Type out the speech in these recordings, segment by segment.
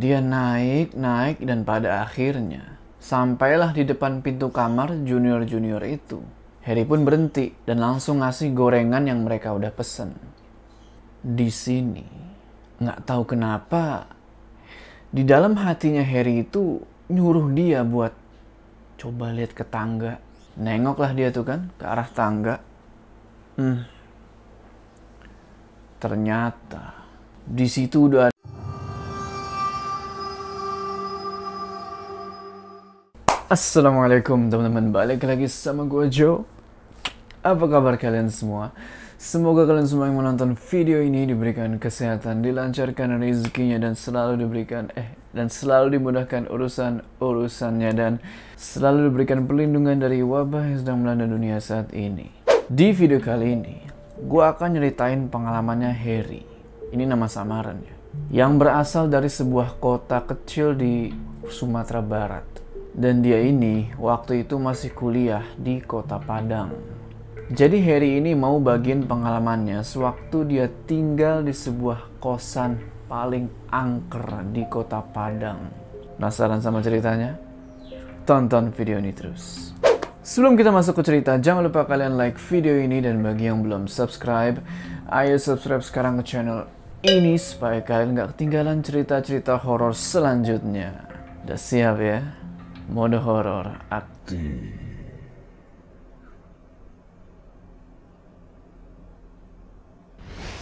Dia naik, naik, dan pada akhirnya sampailah di depan pintu kamar junior-junior itu. Harry pun berhenti dan langsung ngasih gorengan yang mereka udah pesen. Di sini, nggak tahu kenapa, di dalam hatinya Harry itu nyuruh dia buat coba lihat ke tangga. Nengoklah dia tuh kan ke arah tangga. Hmm. Ternyata di situ udah Assalamualaikum teman-teman, balik lagi sama gue Joe Apa kabar kalian semua? Semoga kalian semua yang menonton video ini diberikan kesehatan, dilancarkan rezekinya dan selalu diberikan eh dan selalu dimudahkan urusan-urusannya dan selalu diberikan perlindungan dari wabah yang sedang melanda dunia saat ini. Di video kali ini, gue akan nyeritain pengalamannya Harry. Ini nama samarannya. Yang berasal dari sebuah kota kecil di Sumatera Barat. Dan dia ini waktu itu masih kuliah di kota Padang. Jadi Harry ini mau bagian pengalamannya sewaktu dia tinggal di sebuah kosan paling angker di kota Padang. Penasaran sama ceritanya? Tonton video ini terus. Sebelum kita masuk ke cerita, jangan lupa kalian like video ini dan bagi yang belum subscribe, ayo subscribe sekarang ke channel ini supaya kalian gak ketinggalan cerita-cerita horor selanjutnya. Udah siap ya? Mode horor aktif.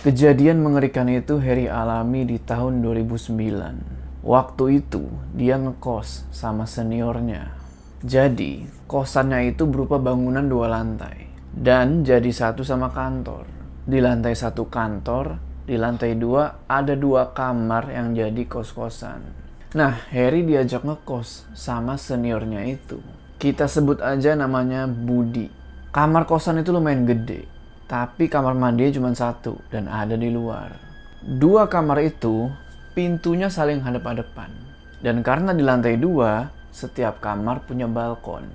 Kejadian mengerikan itu Harry alami di tahun 2009. Waktu itu dia ngekos sama seniornya. Jadi kosannya itu berupa bangunan dua lantai dan jadi satu sama kantor. Di lantai satu kantor, di lantai dua ada dua kamar yang jadi kos-kosan. Nah, Harry diajak ngekos sama seniornya itu. Kita sebut aja namanya Budi. Kamar kosan itu lumayan gede, tapi kamar mandi cuma satu dan ada di luar. Dua kamar itu pintunya saling hadap-hadapan. Dan karena di lantai dua, setiap kamar punya balkon.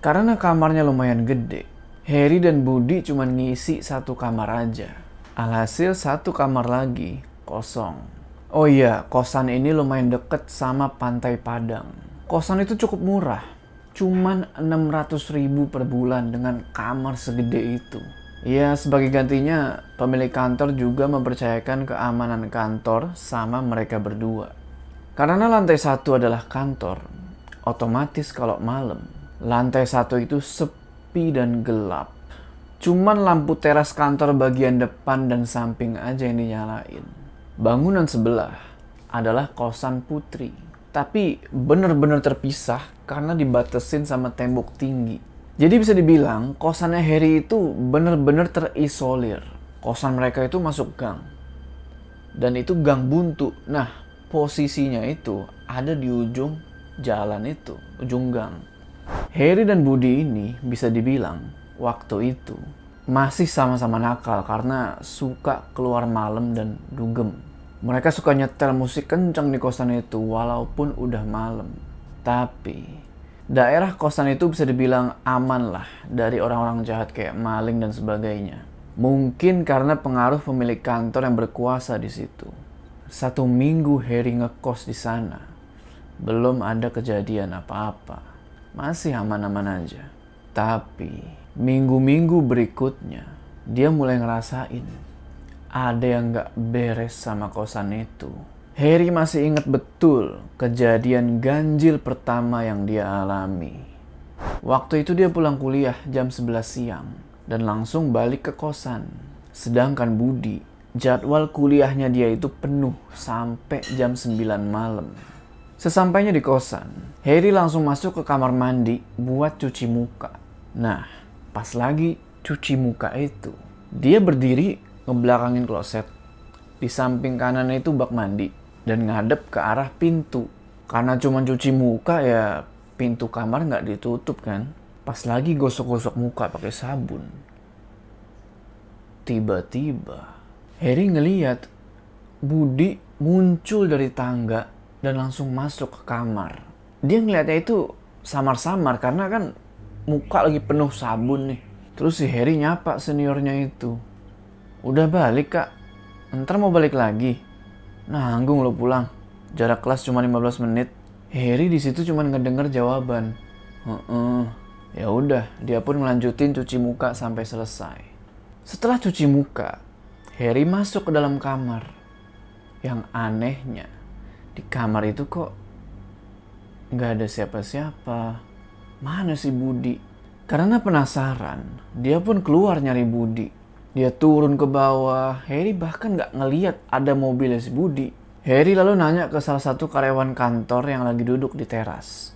Karena kamarnya lumayan gede, Harry dan Budi cuma ngisi satu kamar aja. Alhasil satu kamar lagi kosong. Oh iya, kosan ini lumayan deket sama pantai Padang. Kosan itu cukup murah, cuman 600 ribu per bulan dengan kamar segede itu. Ya, sebagai gantinya, pemilik kantor juga mempercayakan keamanan kantor sama mereka berdua. Karena lantai satu adalah kantor, otomatis kalau malam, lantai satu itu sepi dan gelap. Cuman lampu teras kantor bagian depan dan samping aja yang dinyalain. Bangunan sebelah adalah kosan putri. Tapi bener-bener terpisah karena dibatesin sama tembok tinggi. Jadi bisa dibilang kosannya Harry itu bener-bener terisolir. Kosan mereka itu masuk gang. Dan itu gang buntu. Nah, posisinya itu ada di ujung jalan itu, ujung gang. Harry dan Budi ini bisa dibilang waktu itu masih sama-sama nakal karena suka keluar malam dan dugem. Mereka suka nyetel musik kencang di kosan itu walaupun udah malam. Tapi daerah kosan itu bisa dibilang aman lah dari orang-orang jahat kayak maling dan sebagainya. Mungkin karena pengaruh pemilik kantor yang berkuasa di situ. Satu minggu Harry ngekos di sana. Belum ada kejadian apa-apa. Masih aman-aman aja. Tapi minggu-minggu berikutnya dia mulai ngerasain ada yang gak beres sama kosan itu. Harry masih ingat betul kejadian ganjil pertama yang dia alami. Waktu itu dia pulang kuliah jam 11 siang dan langsung balik ke kosan. Sedangkan Budi, jadwal kuliahnya dia itu penuh sampai jam 9 malam. Sesampainya di kosan, Harry langsung masuk ke kamar mandi buat cuci muka. Nah, pas lagi cuci muka itu, dia berdiri ngebelakangin kloset. Di samping kanan itu bak mandi dan ngadep ke arah pintu. Karena cuma cuci muka ya pintu kamar nggak ditutup kan. Pas lagi gosok-gosok muka pakai sabun. Tiba-tiba Harry ngeliat Budi muncul dari tangga dan langsung masuk ke kamar. Dia ngeliatnya itu samar-samar karena kan muka lagi penuh sabun nih. Terus si Harry nyapa seniornya itu. Udah balik kak, ntar mau balik lagi. Nanggung lo pulang. Jarak kelas cuma 15 menit. Harry di situ cuma ngedenger jawaban. Heeh. Ya udah, dia pun melanjutin cuci muka sampai selesai. Setelah cuci muka, Harry masuk ke dalam kamar. Yang anehnya, di kamar itu kok nggak ada siapa-siapa. Mana si Budi? Karena penasaran, dia pun keluar nyari Budi. Dia turun ke bawah. Harry bahkan nggak ngeliat ada mobilnya si Budi. Harry lalu nanya ke salah satu karyawan kantor yang lagi duduk di teras.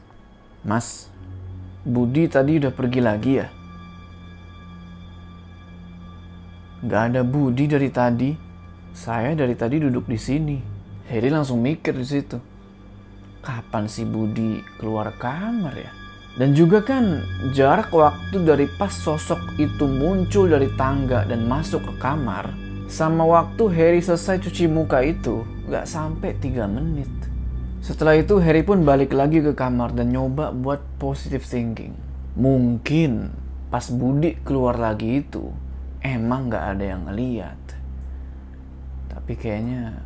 Mas, Budi tadi udah pergi lagi ya? Gak ada Budi dari tadi. Saya dari tadi duduk di sini. Harry langsung mikir di situ. Kapan si Budi keluar kamar ya? Dan juga kan jarak waktu dari pas sosok itu muncul dari tangga dan masuk ke kamar sama waktu Harry selesai cuci muka itu gak sampai 3 menit. Setelah itu Harry pun balik lagi ke kamar dan nyoba buat positive thinking. Mungkin pas Budi keluar lagi itu emang gak ada yang ngeliat. Tapi kayaknya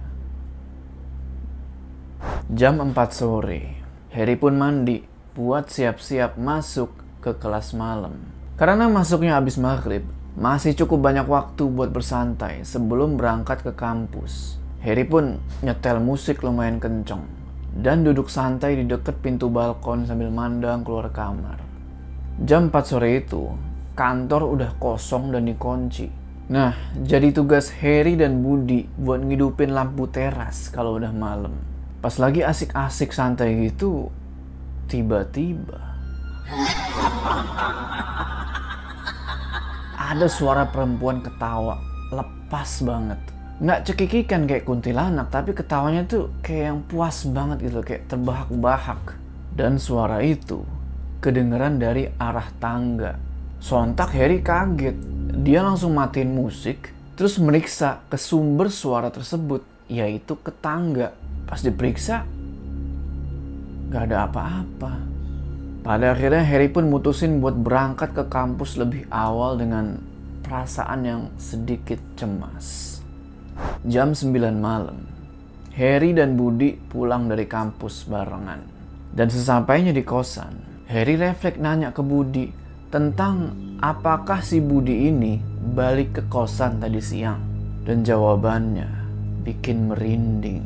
jam 4 sore Harry pun mandi buat siap-siap masuk ke kelas malam. Karena masuknya habis maghrib, masih cukup banyak waktu buat bersantai sebelum berangkat ke kampus. Harry pun nyetel musik lumayan kenceng dan duduk santai di dekat pintu balkon sambil mandang keluar kamar. Jam 4 sore itu, kantor udah kosong dan dikunci. Nah, jadi tugas Harry dan Budi buat ngidupin lampu teras kalau udah malam. Pas lagi asik-asik santai gitu, Tiba-tiba ada suara perempuan ketawa lepas banget. Nggak cekikikan kayak kuntilanak, tapi ketawanya tuh kayak yang puas banget gitu, kayak terbahak-bahak. Dan suara itu kedengeran dari arah tangga. Sontak Harry kaget. Dia langsung matiin musik, terus meriksa ke sumber suara tersebut, yaitu ke tangga. Pas diperiksa, Gak ada apa-apa. Pada akhirnya Harry pun mutusin buat berangkat ke kampus lebih awal dengan perasaan yang sedikit cemas. Jam 9 malam, Harry dan Budi pulang dari kampus barengan. Dan sesampainya di kosan, Harry refleks nanya ke Budi tentang apakah si Budi ini balik ke kosan tadi siang. Dan jawabannya bikin merinding.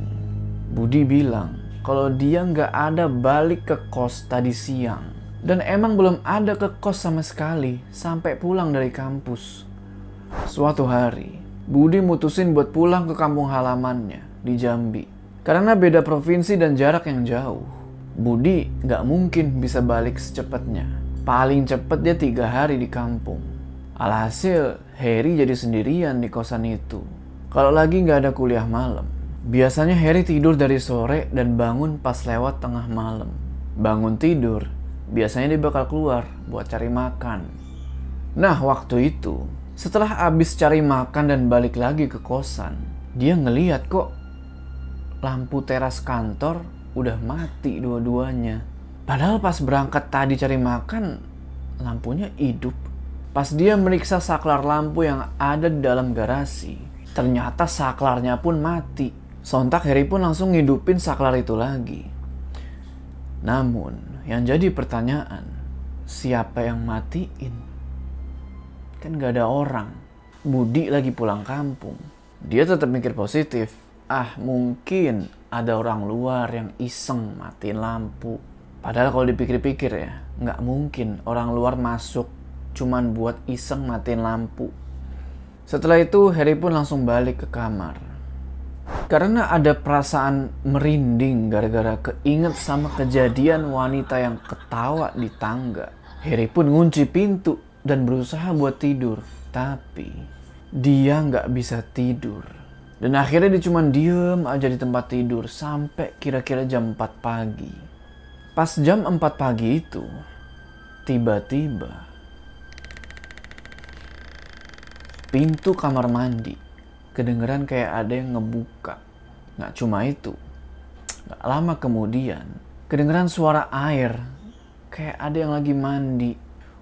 Budi bilang kalau dia nggak ada balik ke kos tadi siang. Dan emang belum ada ke kos sama sekali sampai pulang dari kampus. Suatu hari, Budi mutusin buat pulang ke kampung halamannya di Jambi. Karena beda provinsi dan jarak yang jauh. Budi nggak mungkin bisa balik secepatnya. Paling cepet dia tiga hari di kampung. Alhasil, Harry jadi sendirian di kosan itu. Kalau lagi nggak ada kuliah malam, Biasanya Harry tidur dari sore dan bangun pas lewat tengah malam. Bangun tidur, biasanya dia bakal keluar buat cari makan. Nah, waktu itu, setelah abis cari makan dan balik lagi ke kosan, dia ngeliat kok lampu teras kantor udah mati dua-duanya. Padahal pas berangkat tadi cari makan, lampunya hidup. Pas dia meriksa saklar lampu yang ada di dalam garasi, ternyata saklarnya pun mati. Sontak Harry pun langsung ngidupin saklar itu lagi. Namun, yang jadi pertanyaan, siapa yang matiin? Kan gak ada orang. Budi lagi pulang kampung. Dia tetap mikir positif. Ah, mungkin ada orang luar yang iseng matiin lampu. Padahal kalau dipikir-pikir ya, nggak mungkin orang luar masuk cuman buat iseng matiin lampu. Setelah itu, Harry pun langsung balik ke kamar. Karena ada perasaan merinding gara-gara keinget sama kejadian wanita yang ketawa di tangga. Harry pun ngunci pintu dan berusaha buat tidur. Tapi dia nggak bisa tidur. Dan akhirnya dia cuma diem aja di tempat tidur sampai kira-kira jam 4 pagi. Pas jam 4 pagi itu, tiba-tiba pintu kamar mandi kedengeran kayak ada yang ngebuka. Nggak cuma itu, nggak lama kemudian kedengeran suara air, kayak ada yang lagi mandi.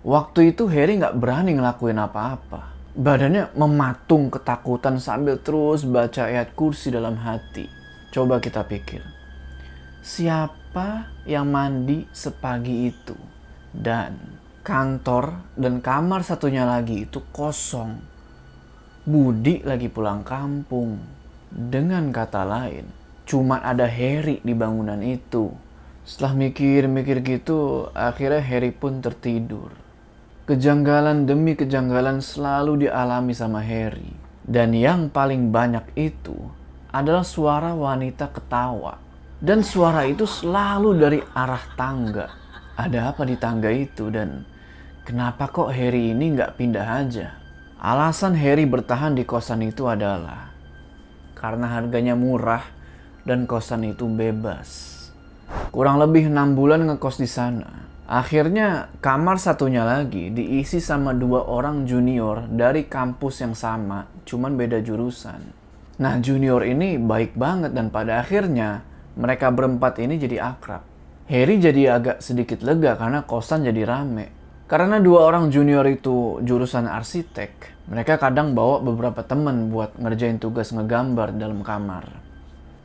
Waktu itu Harry nggak berani ngelakuin apa-apa. Badannya mematung ketakutan sambil terus baca ayat kursi dalam hati. Coba kita pikir, siapa yang mandi sepagi itu. Dan kantor dan kamar satunya lagi itu kosong. Budi lagi pulang kampung. Dengan kata lain, cuma ada Harry di bangunan itu. Setelah mikir-mikir gitu, akhirnya Harry pun tertidur. Kejanggalan demi kejanggalan selalu dialami sama Harry. Dan yang paling banyak itu adalah suara wanita ketawa. Dan suara itu selalu dari arah tangga. Ada apa di tangga itu dan kenapa kok Harry ini nggak pindah aja? Alasan Harry bertahan di kosan itu adalah karena harganya murah dan kosan itu bebas. Kurang lebih enam bulan ngekos di sana. Akhirnya kamar satunya lagi diisi sama dua orang junior dari kampus yang sama, cuman beda jurusan. Nah junior ini baik banget dan pada akhirnya mereka berempat ini jadi akrab. Harry jadi agak sedikit lega karena kosan jadi rame. Karena dua orang junior itu jurusan arsitek, mereka kadang bawa beberapa temen buat ngerjain tugas ngegambar dalam kamar.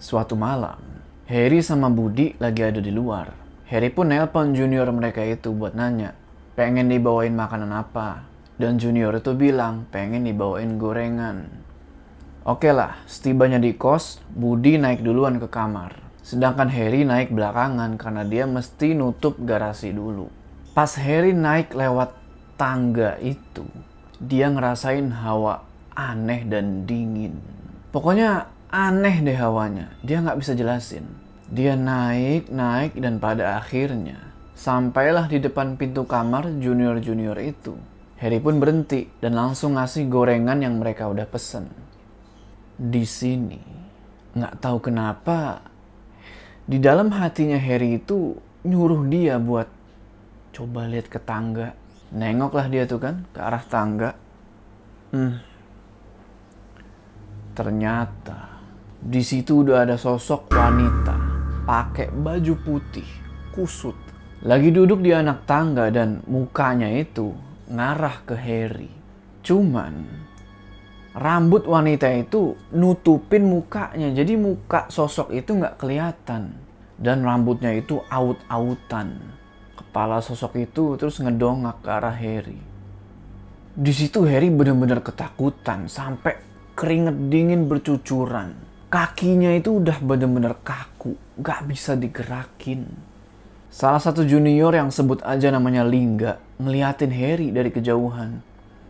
Suatu malam, Harry sama Budi lagi ada di luar. Harry pun nelpon junior mereka itu buat nanya, pengen dibawain makanan apa. Dan junior itu bilang pengen dibawain gorengan. Oke lah, setibanya di kos, Budi naik duluan ke kamar. Sedangkan Harry naik belakangan karena dia mesti nutup garasi dulu. Pas Harry naik lewat tangga itu, dia ngerasain hawa aneh dan dingin. Pokoknya aneh deh hawanya. Dia nggak bisa jelasin. Dia naik, naik, dan pada akhirnya sampailah di depan pintu kamar junior-junior itu. Harry pun berhenti dan langsung ngasih gorengan yang mereka udah pesen. Di sini, nggak tahu kenapa, di dalam hatinya Harry itu nyuruh dia buat coba lihat ke tangga. Nengoklah dia tuh kan ke arah tangga. Hmm. ternyata di situ udah ada sosok wanita. Pakai baju putih kusut. Lagi duduk di anak tangga dan mukanya itu ngarah ke Harry. Cuman rambut wanita itu nutupin mukanya. Jadi muka sosok itu nggak kelihatan. Dan rambutnya itu aut-autan kepala sosok itu terus ngedongak ke arah Harry. Di situ Harry benar-benar ketakutan sampai keringet dingin bercucuran. Kakinya itu udah benar-benar kaku, gak bisa digerakin. Salah satu junior yang sebut aja namanya Lingga ngeliatin Harry dari kejauhan.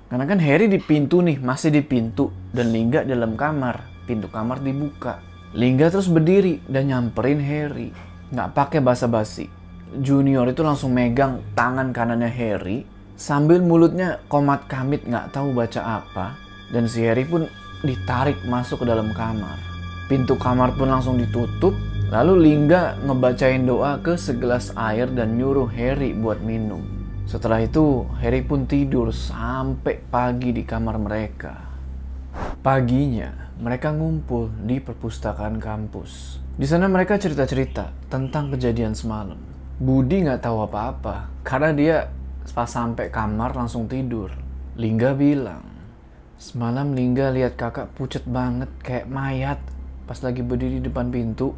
Karena kan Harry di pintu nih, masih di pintu. Dan Lingga dalam kamar, pintu kamar dibuka. Lingga terus berdiri dan nyamperin Harry. Gak pakai basa-basi Junior itu langsung megang tangan kanannya Harry sambil mulutnya komat kamit nggak tahu baca apa dan si Harry pun ditarik masuk ke dalam kamar. Pintu kamar pun langsung ditutup lalu Lingga ngebacain doa ke segelas air dan nyuruh Harry buat minum. Setelah itu Harry pun tidur sampai pagi di kamar mereka. Paginya mereka ngumpul di perpustakaan kampus. Di sana mereka cerita-cerita tentang kejadian semalam. Budi nggak tahu apa-apa karena dia pas sampai kamar langsung tidur. Lingga bilang, semalam Lingga lihat kakak pucat banget kayak mayat pas lagi berdiri di depan pintu.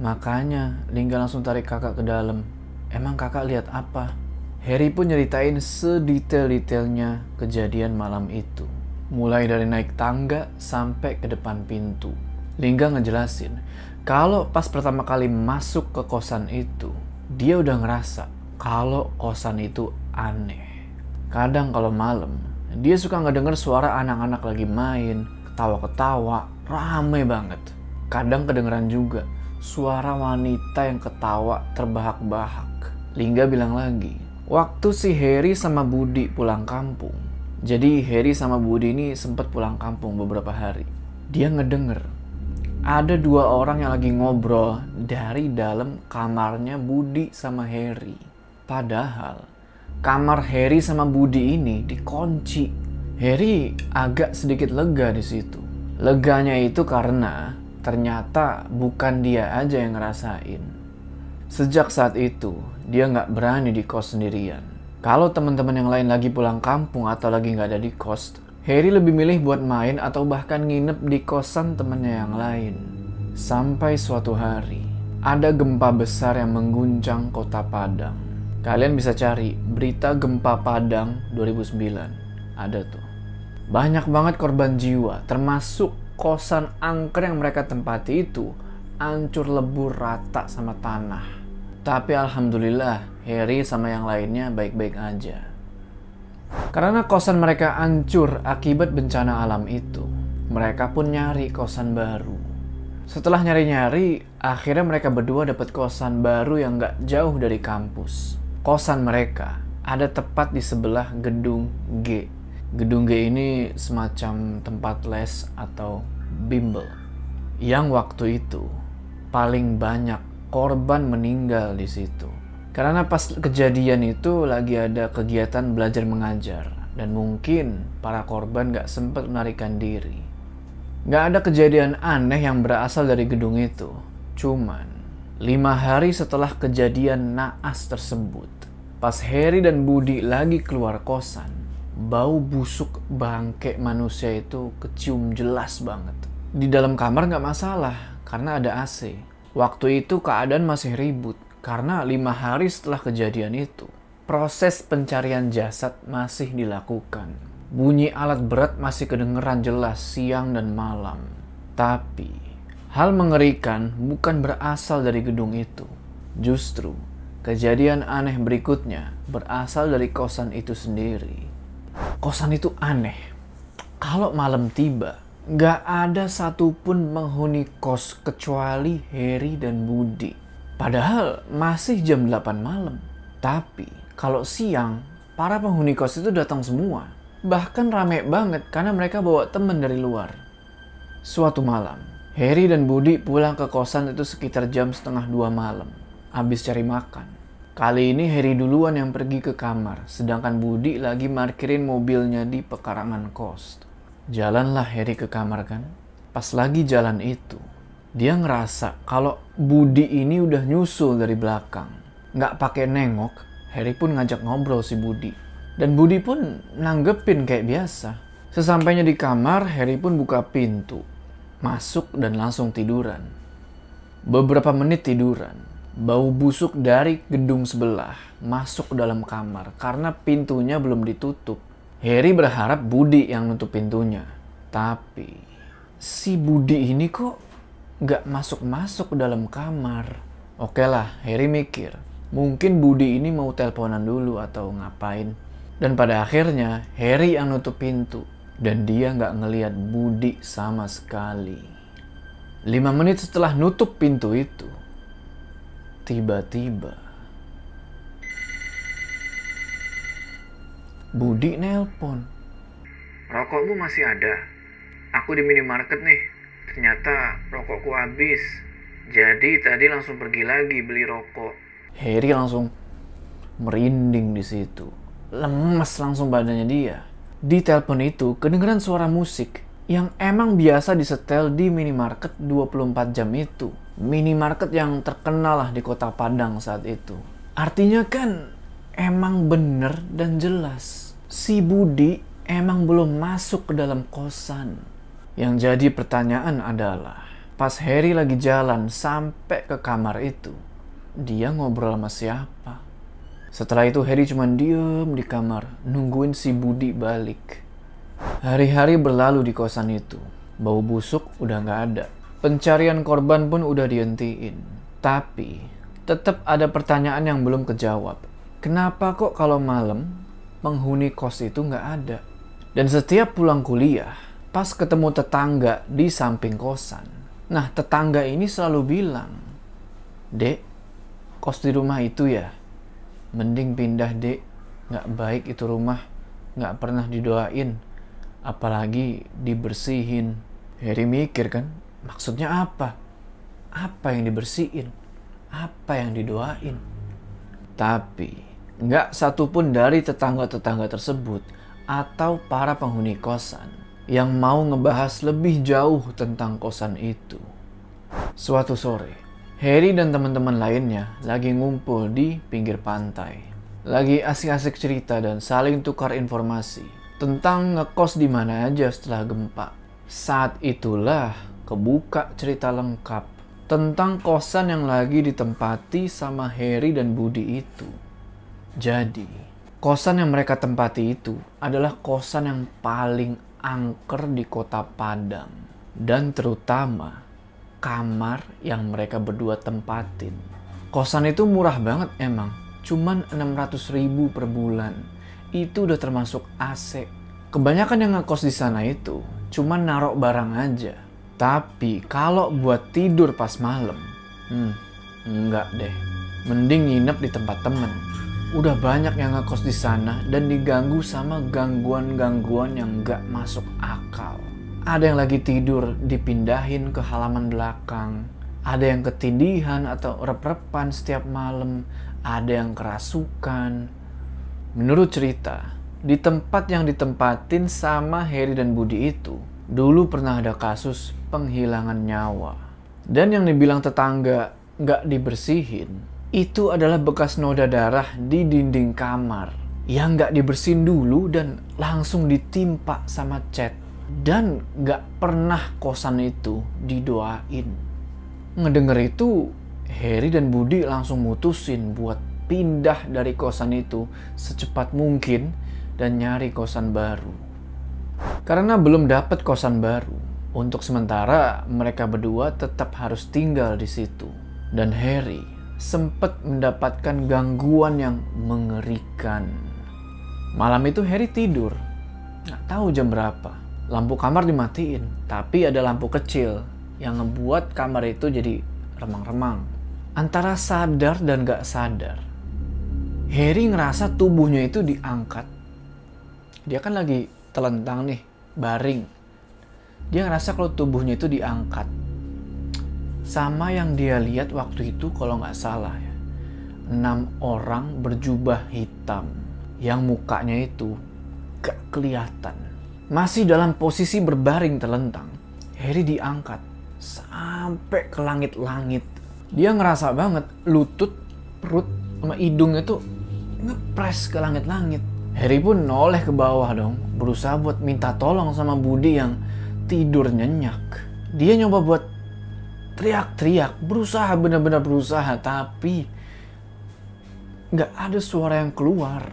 Makanya Lingga langsung tarik kakak ke dalam. Emang kakak lihat apa? Harry pun nyeritain sedetail-detailnya kejadian malam itu. Mulai dari naik tangga sampai ke depan pintu. Lingga ngejelasin, kalau pas pertama kali masuk ke kosan itu, dia udah ngerasa kalau kosan itu aneh. Kadang kalau malam, dia suka ngedenger suara anak-anak lagi main, ketawa-ketawa, rame banget. Kadang kedengeran juga suara wanita yang ketawa terbahak-bahak. Lingga bilang lagi, waktu si Harry sama Budi pulang kampung. Jadi Harry sama Budi ini sempat pulang kampung beberapa hari. Dia ngedenger ada dua orang yang lagi ngobrol dari dalam kamarnya Budi sama Harry. Padahal kamar Harry sama Budi ini dikunci. Harry agak sedikit lega di situ. Leganya itu karena ternyata bukan dia aja yang ngerasain. Sejak saat itu, dia nggak berani di kos sendirian. Kalau teman-teman yang lain lagi pulang kampung atau lagi nggak ada di kos, Harry lebih milih buat main atau bahkan nginep di kosan temennya yang lain. Sampai suatu hari, ada gempa besar yang mengguncang kota Padang. Kalian bisa cari berita gempa Padang 2009. Ada tuh. Banyak banget korban jiwa, termasuk kosan angker yang mereka tempati itu hancur lebur rata sama tanah. Tapi alhamdulillah, Harry sama yang lainnya baik-baik aja. Karena kosan mereka hancur akibat bencana alam itu, mereka pun nyari kosan baru. Setelah nyari-nyari, akhirnya mereka berdua dapat kosan baru yang gak jauh dari kampus. Kosan mereka ada tepat di sebelah gedung G. Gedung G ini semacam tempat les atau bimbel. Yang waktu itu paling banyak korban meninggal di situ. Karena pas kejadian itu lagi ada kegiatan belajar mengajar dan mungkin para korban gak sempat melarikan diri. Gak ada kejadian aneh yang berasal dari gedung itu. Cuman, lima hari setelah kejadian naas tersebut, pas Harry dan Budi lagi keluar kosan, bau busuk bangke manusia itu kecium jelas banget. Di dalam kamar gak masalah, karena ada AC. Waktu itu keadaan masih ribut, karena lima hari setelah kejadian itu, proses pencarian jasad masih dilakukan. Bunyi alat berat masih kedengeran jelas siang dan malam. Tapi, hal mengerikan bukan berasal dari gedung itu. Justru, kejadian aneh berikutnya berasal dari kosan itu sendiri. Kosan itu aneh. Kalau malam tiba, nggak ada satupun menghuni kos kecuali Harry dan Budi. Padahal masih jam 8 malam. Tapi, kalau siang, para penghuni kos itu datang semua Bahkan rame banget karena mereka bawa temen dari luar. Suatu malam, Harry dan Budi pulang ke kosan itu sekitar jam setengah dua malam. Habis cari makan. Kali ini Harry duluan yang pergi ke kamar, sedangkan Budi lagi markirin mobilnya di pekarangan kos. Jalanlah Harry ke kamar kan. Pas lagi jalan itu, dia ngerasa kalau Budi ini udah nyusul dari belakang. Nggak pakai nengok, Harry pun ngajak ngobrol si Budi. Dan Budi pun nanggepin kayak biasa. Sesampainya di kamar, Harry pun buka pintu. Masuk dan langsung tiduran. Beberapa menit tiduran, bau busuk dari gedung sebelah masuk dalam kamar karena pintunya belum ditutup. Harry berharap Budi yang nutup pintunya. Tapi, si Budi ini kok nggak masuk-masuk dalam kamar. Oke lah, Harry mikir. Mungkin Budi ini mau teleponan dulu atau ngapain. Dan pada akhirnya Harry yang nutup pintu dan dia nggak ngeliat Budi sama sekali. Lima menit setelah nutup pintu itu, tiba-tiba Budi nelpon. Rokokmu masih ada? Aku di minimarket nih. Ternyata rokokku habis. Jadi tadi langsung pergi lagi beli rokok. Harry langsung merinding di situ lemes langsung badannya dia. Di telepon itu kedengeran suara musik yang emang biasa disetel di minimarket 24 jam itu. Minimarket yang terkenal lah di kota Padang saat itu. Artinya kan emang bener dan jelas. Si Budi emang belum masuk ke dalam kosan. Yang jadi pertanyaan adalah, pas Harry lagi jalan sampai ke kamar itu, dia ngobrol sama siapa? Setelah itu Harry cuma diem di kamar, nungguin si Budi balik. Hari-hari berlalu di kosan itu. Bau busuk udah nggak ada. Pencarian korban pun udah dihentiin. Tapi, tetap ada pertanyaan yang belum kejawab. Kenapa kok kalau malam penghuni kos itu nggak ada? Dan setiap pulang kuliah, pas ketemu tetangga di samping kosan. Nah, tetangga ini selalu bilang, Dek, kos di rumah itu ya? mending pindah dek. Nggak baik itu rumah. Nggak pernah didoain. Apalagi dibersihin. Harry mikir kan maksudnya apa? Apa yang dibersihin? Apa yang didoain? Tapi nggak satupun dari tetangga-tetangga tersebut atau para penghuni kosan yang mau ngebahas lebih jauh tentang kosan itu. Suatu sore, Harry dan teman-teman lainnya lagi ngumpul di pinggir pantai. Lagi asik-asik cerita dan saling tukar informasi tentang ngekos di mana aja setelah gempa. Saat itulah kebuka cerita lengkap tentang kosan yang lagi ditempati sama Harry dan Budi itu. Jadi, kosan yang mereka tempati itu adalah kosan yang paling angker di kota Padang. Dan terutama kamar yang mereka berdua tempatin. Kosan itu murah banget emang, cuman 600 ribu per bulan. Itu udah termasuk AC. Kebanyakan yang ngekos di sana itu cuman narok barang aja. Tapi kalau buat tidur pas malam, hmm, enggak deh. Mending nginep di tempat temen. Udah banyak yang ngekos di sana dan diganggu sama gangguan-gangguan yang nggak masuk akal. Ada yang lagi tidur dipindahin ke halaman belakang. Ada yang ketindihan atau rep-repan setiap malam. Ada yang kerasukan. Menurut cerita, di tempat yang ditempatin sama Harry dan Budi itu, dulu pernah ada kasus penghilangan nyawa. Dan yang dibilang tetangga nggak dibersihin, itu adalah bekas noda darah di dinding kamar yang nggak dibersihin dulu dan langsung ditimpa sama cat. Dan nggak pernah kosan itu didoain. Ngedenger itu, Harry dan Budi langsung mutusin buat pindah dari kosan itu secepat mungkin dan nyari kosan baru. Karena belum dapat kosan baru, untuk sementara mereka berdua tetap harus tinggal di situ. Dan Harry sempat mendapatkan gangguan yang mengerikan. Malam itu Harry tidur, nggak tahu jam berapa. Lampu kamar dimatiin, tapi ada lampu kecil yang ngebuat kamar itu jadi remang-remang. Antara sadar dan gak sadar, Harry ngerasa tubuhnya itu diangkat. Dia kan lagi telentang nih, baring. Dia ngerasa kalau tubuhnya itu diangkat. Sama yang dia lihat waktu itu kalau nggak salah ya. Enam orang berjubah hitam yang mukanya itu gak kelihatan. Masih dalam posisi berbaring telentang. Harry diangkat sampai ke langit-langit. Dia ngerasa banget lutut, perut, sama hidungnya tuh ngepres ke langit-langit. Harry pun noleh ke bawah dong, berusaha buat minta tolong sama Budi yang tidur nyenyak. Dia nyoba buat teriak-teriak, berusaha benar-benar berusaha, tapi nggak ada suara yang keluar.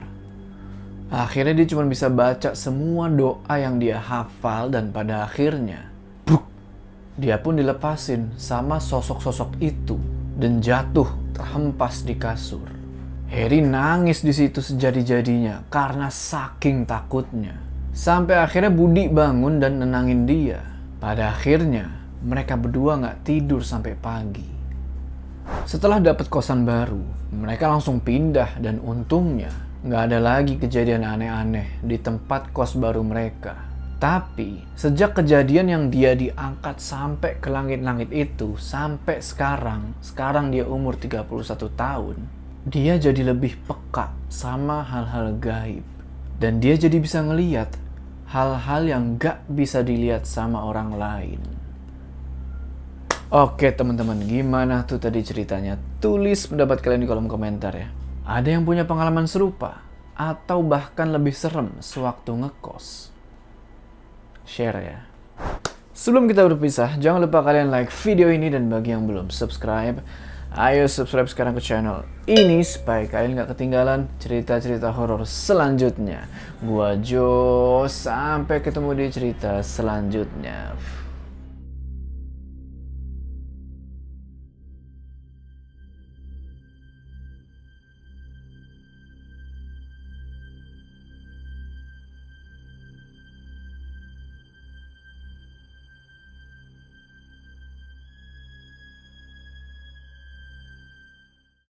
Akhirnya dia cuma bisa baca semua doa yang dia hafal dan pada akhirnya, bruk, dia pun dilepasin sama sosok-sosok itu dan jatuh terhempas di kasur. Harry nangis di situ sejadi-jadinya karena saking takutnya. Sampai akhirnya Budi bangun dan nenangin dia. Pada akhirnya mereka berdua nggak tidur sampai pagi. Setelah dapat kosan baru, mereka langsung pindah dan untungnya nggak ada lagi kejadian aneh-aneh di tempat kos baru mereka. Tapi sejak kejadian yang dia diangkat sampai ke langit-langit itu sampai sekarang, sekarang dia umur 31 tahun, dia jadi lebih peka sama hal-hal gaib. Dan dia jadi bisa ngeliat hal-hal yang gak bisa dilihat sama orang lain. Oke teman-teman, gimana tuh tadi ceritanya? Tulis pendapat kalian di kolom komentar ya. Ada yang punya pengalaman serupa? Atau bahkan lebih serem sewaktu ngekos? Share ya. Sebelum kita berpisah, jangan lupa kalian like video ini dan bagi yang belum subscribe, ayo subscribe sekarang ke channel ini supaya kalian gak ketinggalan cerita-cerita horor selanjutnya. Gua Jo, sampai ketemu di cerita selanjutnya.